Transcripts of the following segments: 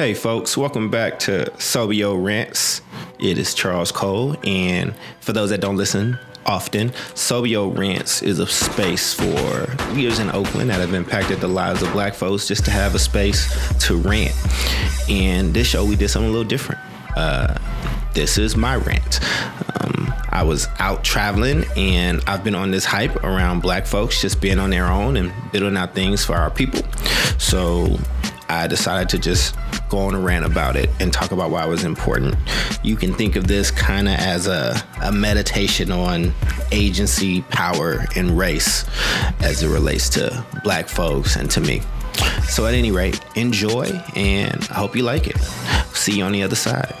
Hey, folks, welcome back to Sobio Rants. It is Charles Cole, and for those that don't listen often, Sobio Rants is a space for leaders in Oakland that have impacted the lives of black folks just to have a space to rant. And this show, we did something a little different. Uh, this is my rant. Um, I was out traveling and I've been on this hype around black folks just being on their own and building out things for our people. So I decided to just go on a rant about it and talk about why it was important. You can think of this kind of as a, a meditation on agency, power, and race as it relates to black folks and to me. So, at any rate, enjoy and I hope you like it. See you on the other side.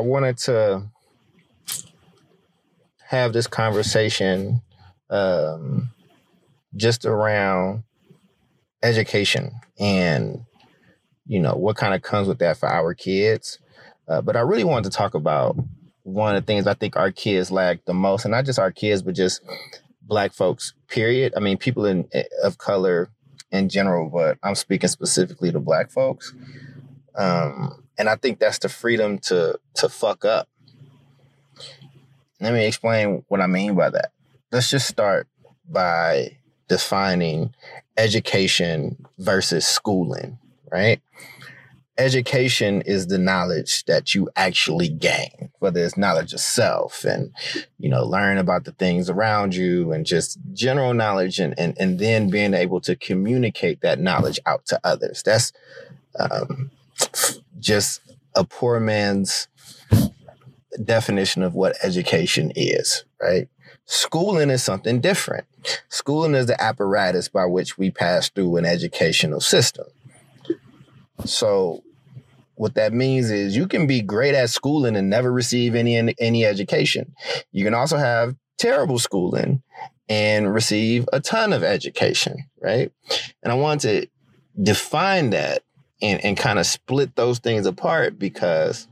I wanted to have this conversation um, just around education and you know what kind of comes with that for our kids. Uh, but I really wanted to talk about one of the things I think our kids lack the most, and not just our kids, but just black folks. Period. I mean, people in eh, of color in general, but I'm speaking specifically to black folks. Um, and I think that's the freedom to to fuck up. Let me explain what I mean by that. Let's just start by defining education versus schooling, right? Education is the knowledge that you actually gain, whether it's knowledge of self and, you know, learn about the things around you and just general knowledge and, and, and then being able to communicate that knowledge out to others. That's um, just a poor man's definition of what education is, right? Schooling is something different. Schooling is the apparatus by which we pass through an educational system. So, what that means is you can be great at schooling and never receive any any education. You can also have terrible schooling and receive a ton of education, right? And I want to define that and, and kind of split those things apart because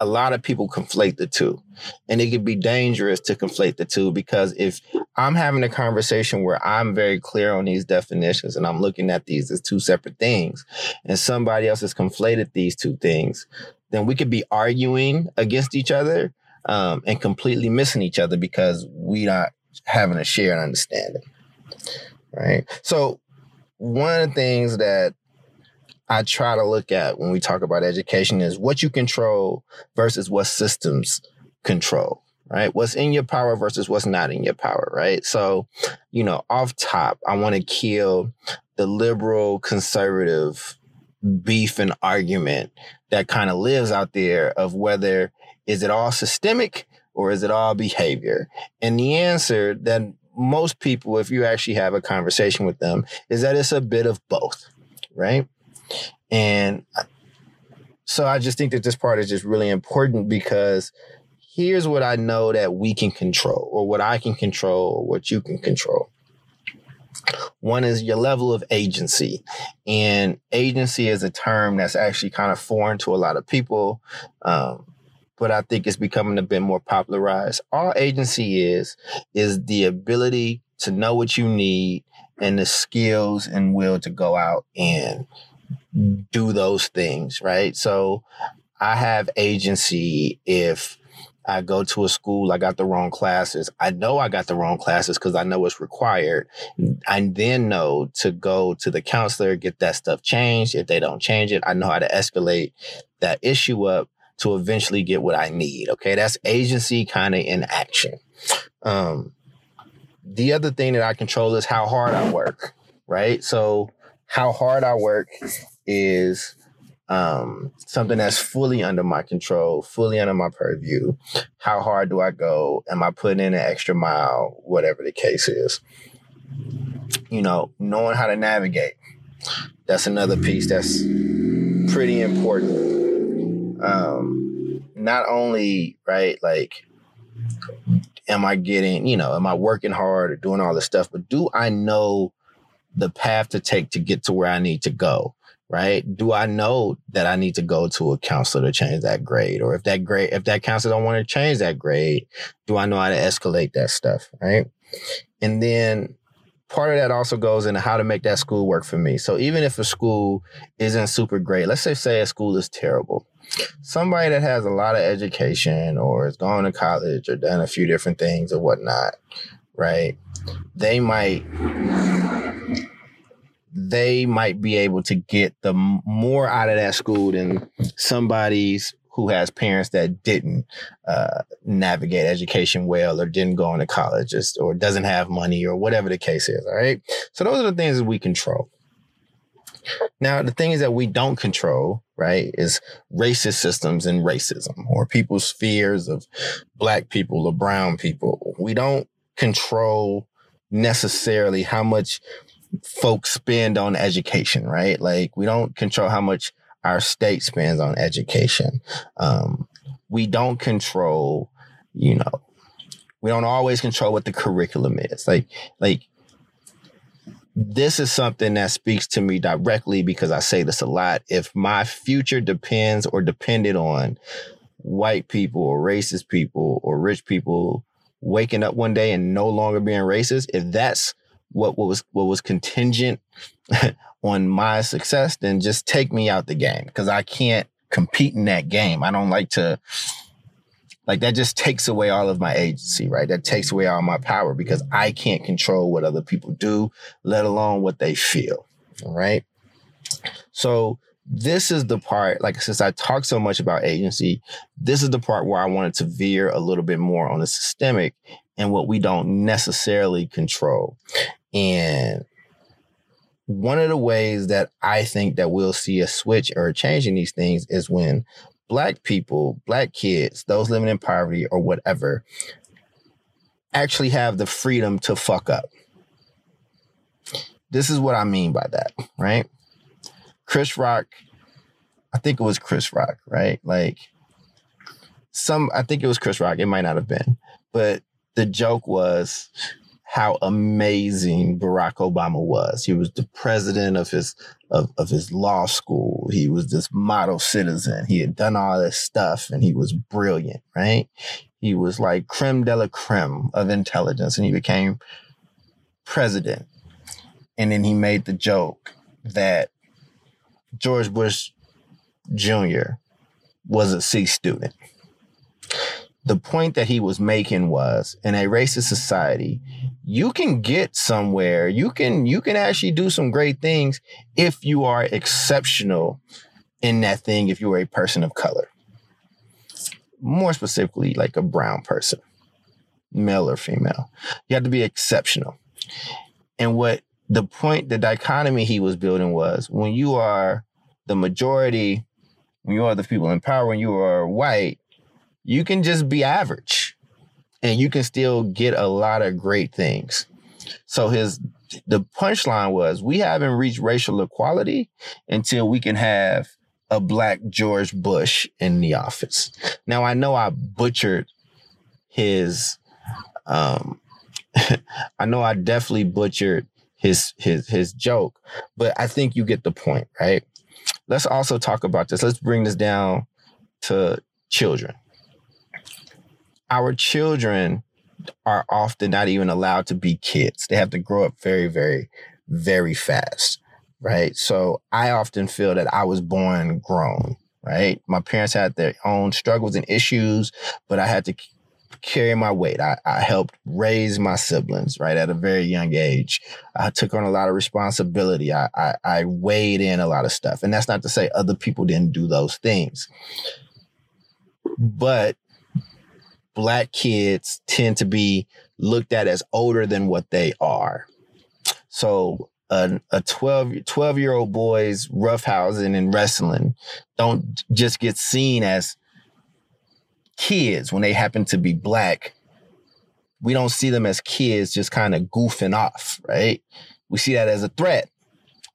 a lot of people conflate the two. And it can be dangerous to conflate the two because if I'm having a conversation where I'm very clear on these definitions and I'm looking at these as two separate things, and somebody else has conflated these two things, then we could be arguing against each other um, and completely missing each other because we're not having a shared understanding. Right. So one of the things that I try to look at when we talk about education is what you control versus what systems control, right? What's in your power versus what's not in your power, right? So, you know, off top, I want to kill the liberal conservative beef and argument that kind of lives out there of whether is it all systemic or is it all behavior? And the answer that most people, if you actually have a conversation with them, is that it's a bit of both, right? And so I just think that this part is just really important because here's what I know that we can control, or what I can control, or what you can control. One is your level of agency. And agency is a term that's actually kind of foreign to a lot of people. Um, but I think it's becoming a bit more popularized. All agency is is the ability to know what you need and the skills and will to go out and do those things, right? So I have agency if I go to a school, I got the wrong classes. I know I got the wrong classes because I know it's required. I then know to go to the counselor, get that stuff changed. If they don't change it, I know how to escalate that issue up to eventually get what I need. Okay. That's agency kind of in action. Um, the other thing that I control is how hard I work, right? So, how hard I work is um, something that's fully under my control, fully under my purview. How hard do I go? Am I putting in an extra mile? Whatever the case is. You know, knowing how to navigate. That's another piece that's pretty important um, not only right, like, am I getting, you know, am I working hard or doing all this stuff, but do I know the path to take to get to where I need to go? Right? Do I know that I need to go to a counselor to change that grade? Or if that grade, if that counselor don't want to change that grade, do I know how to escalate that stuff? Right? And then part of that also goes into how to make that school work for me. So even if a school isn't super great, let's say say a school is terrible, somebody that has a lot of education or is going to college or done a few different things or whatnot, right? They might they might be able to get the more out of that school than somebody's who has parents that didn't uh, navigate education well or didn't go into college or doesn't have money or whatever the case is. All right. So those are the things that we control. Now, the things that we don't control, right, is racist systems and racism or people's fears of black people or brown people. We don't control necessarily how much folks spend on education, right? Like we don't control how much our state spends on education. Um, we don't control, you know, we don't always control what the curriculum is. Like, like this is something that speaks to me directly because I say this a lot. If my future depends or depended on white people or racist people or rich people waking up one day and no longer being racist, if that's what, what was what was contingent on my success, then just take me out the game because I can't compete in that game. I don't like to like that just takes away all of my agency, right? That takes away all my power because I can't control what other people do, let alone what they feel. Right. So this is the part, like since I talk so much about agency, this is the part where I wanted to veer a little bit more on the systemic and what we don't necessarily control. And one of the ways that I think that we'll see a switch or a change in these things is when black people, black kids, those living in poverty or whatever, actually have the freedom to fuck up. This is what I mean by that, right? Chris Rock, I think it was Chris Rock, right? Like some, I think it was Chris Rock. It might not have been, but the joke was how amazing Barack Obama was. He was the president of his of, of his law school. He was this model citizen. He had done all this stuff and he was brilliant, right? He was like creme de la creme of intelligence and he became president. And then he made the joke that George Bush Jr. was a C student the point that he was making was in a racist society you can get somewhere. You can you can actually do some great things if you are exceptional in that thing if you are a person of color. More specifically like a brown person male or female. You have to be exceptional. And what the point the dichotomy he was building was when you are the majority when you are the people in power when you are white you can just be average and you can still get a lot of great things. So his the punchline was we haven't reached racial equality until we can have a black George Bush in the office. Now I know I butchered his um I know I definitely butchered his his his joke, but I think you get the point, right? Let's also talk about this. Let's bring this down to children our children are often not even allowed to be kids. They have to grow up very, very, very fast. Right. So I often feel that I was born grown. Right. My parents had their own struggles and issues, but I had to carry my weight. I, I helped raise my siblings, right, at a very young age. I took on a lot of responsibility. I, I, I weighed in a lot of stuff. And that's not to say other people didn't do those things. But black kids tend to be looked at as older than what they are. So a, a 12, 12 year old boy's roughhousing and wrestling don't just get seen as kids when they happen to be black. We don't see them as kids just kind of goofing off, right? We see that as a threat.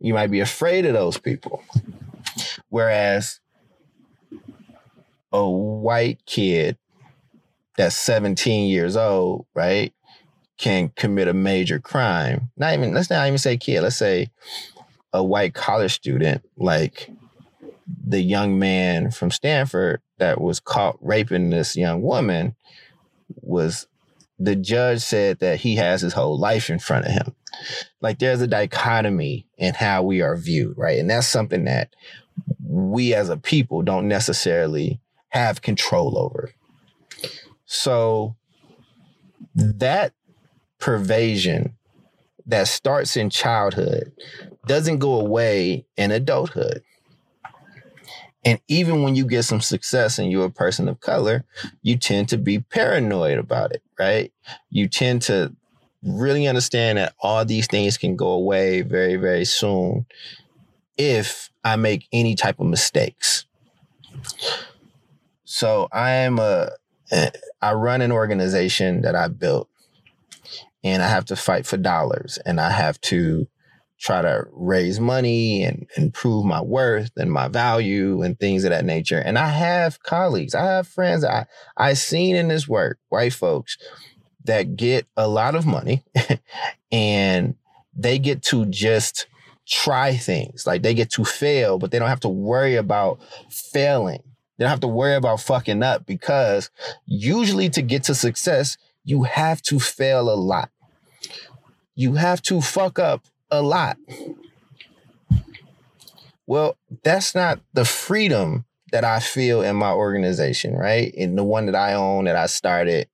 You might be afraid of those people. Whereas a white kid that's 17 years old, right, can commit a major crime. Not even let's not even say kid. Let's say a white college student like the young man from Stanford that was caught raping this young woman was the judge said that he has his whole life in front of him. Like there's a dichotomy in how we are viewed, right? And that's something that we as a people don't necessarily have control over. So that pervasion that starts in childhood doesn't go away in adulthood. And even when you get some success and you're a person of color, you tend to be paranoid about it, right? You tend to really understand that all these things can go away very, very soon if I make any type of mistakes. So I am a, I run an organization that I built and I have to fight for dollars and I have to try to raise money and, prove my worth and my value and things of that nature. And I have colleagues, I have friends I I seen in this work, white folks that get a lot of money and they get to just try things. Like they get to fail, but they don't have to worry about failing. They don't have to worry about fucking up because usually to get to success, you have to fail a lot. You have to fuck up a lot. Well, that's not the freedom that I feel in my organization, right? In the one that I own, that I started,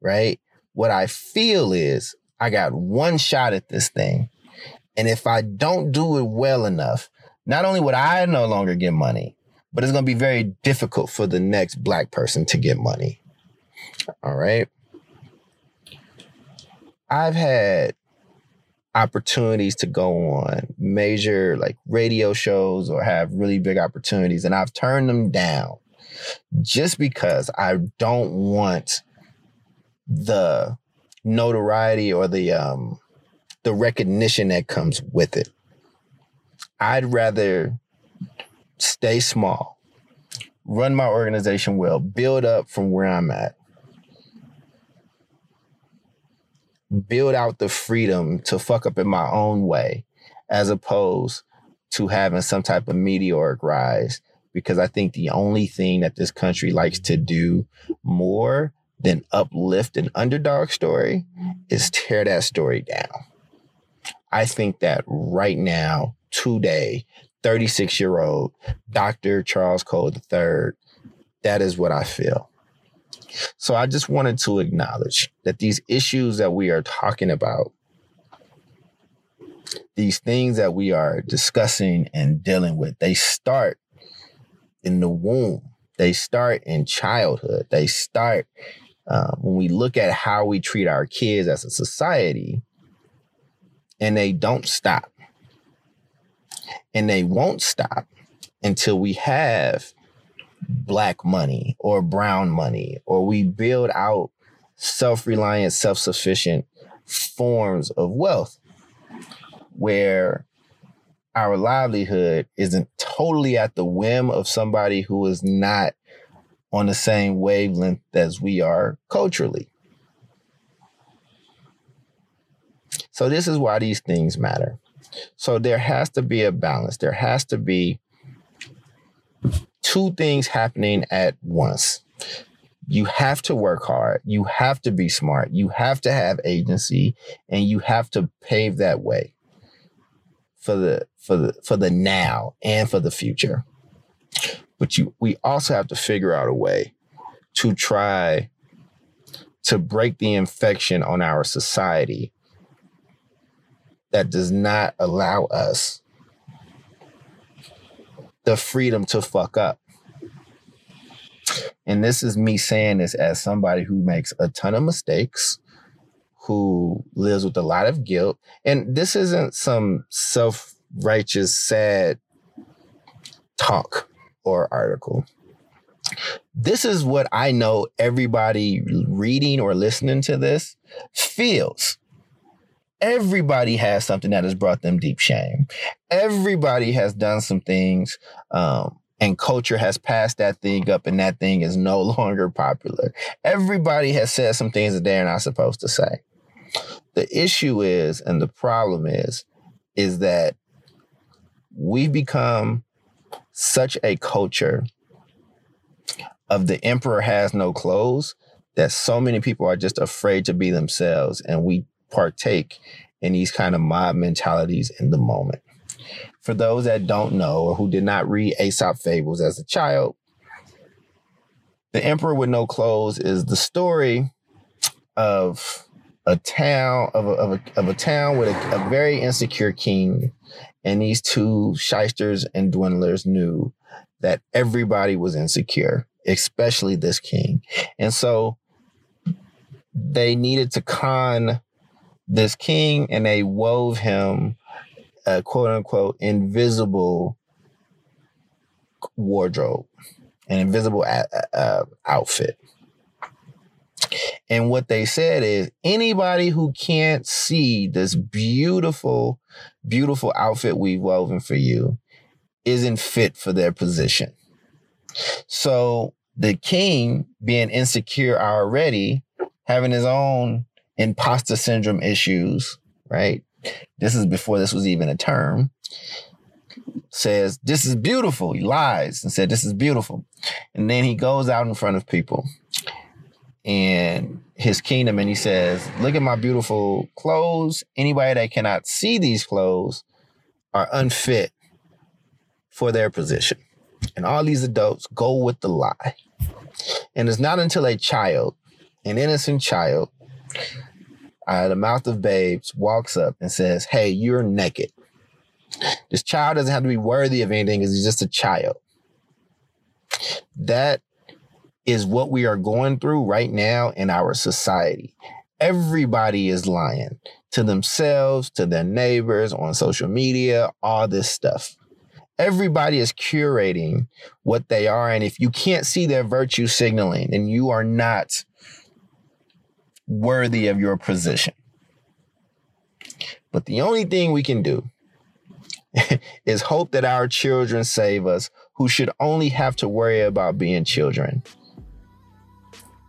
right? What I feel is I got one shot at this thing. And if I don't do it well enough, not only would I no longer get money, but it's going to be very difficult for the next black person to get money. All right. I've had opportunities to go on major like radio shows or have really big opportunities and I've turned them down just because I don't want the notoriety or the um the recognition that comes with it. I'd rather stay small, run my organization well, build up from where I'm at, build out the freedom to fuck up in my own way as opposed to having some type of meteoric rise because I think the only thing that this country likes to do more than uplift an underdog story is tear that story down. I think that right now, today, 36 year old Dr. Charles Cole III, that is what I feel. So I just wanted to acknowledge that these issues that we are talking about, these things that we are discussing and dealing with, they start in the womb. They start in childhood. They start uh, when we look at how we treat our kids as a society, and they don't stop. And they won't stop until we have black money or brown money, or we build out self reliant, self sufficient forms of wealth where our livelihood isn't totally at the whim of somebody who is not on the same wavelength as we are culturally. So, this is why these things matter. So, there has to be a balance. There has to be two things happening at once. You have to work hard. You have to be smart. You have to have agency and you have to pave that way for the for the for the now and for the future. But you we also have to figure out a way to try to break the infection on our society that does not allow us the freedom to fuck up. And this is me saying this as somebody who makes a ton of mistakes, who lives with a lot of guilt. And this isn't some self righteous, sad talk or article. This is what I know everybody reading or listening to this feels. Everybody has something that has brought them deep shame. Everybody has done some things, um, and culture has passed that thing up, and that thing is no longer popular. Everybody has said some things that they're not supposed to say. The issue is, and the problem is, is that we've become such a culture of the emperor has no clothes that so many people are just afraid to be themselves and we partake in these kind of mob mentalities in the moment. For those that don't know or who did not read Aesop fables as a child, the Emperor with No Clothes is the story of a town of a, of a, of a town with a, a very insecure king, and these two shysters and dwindlers knew that everybody was insecure, especially this king, and so they needed to con this king, and they wove him a quote unquote invisible wardrobe an invisible uh, outfit. And what they said is anybody who can't see this beautiful, beautiful outfit we've woven for you isn't fit for their position. So the king, being insecure already, having his own imposter syndrome issues, right? This is before this was even a term says, This is beautiful. He lies and said, This is beautiful. And then he goes out in front of people and his kingdom and he says, Look at my beautiful clothes. Anybody that cannot see these clothes are unfit for their position. And all these adults go with the lie. And it's not until a child, an innocent child, out of the mouth of babes, walks up and says, Hey, you're naked. This child doesn't have to be worthy of anything because he's just a child. That is what we are going through right now in our society. Everybody is lying to themselves, to their neighbors, on social media, all this stuff. Everybody is curating what they are. And if you can't see their virtue signaling, then you are not worthy of your position. But the only thing we can do is hope that our children save us, who should only have to worry about being children.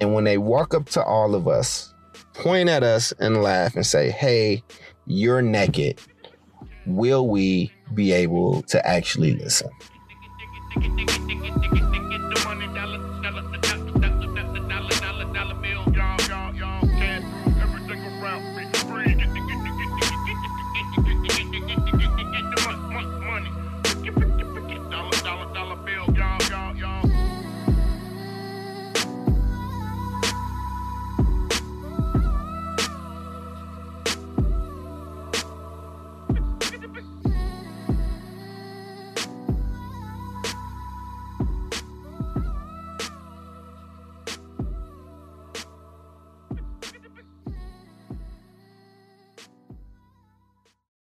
And when they walk up to all of us, point at us and laugh and say, Hey, you're naked, will we be able to actually listen?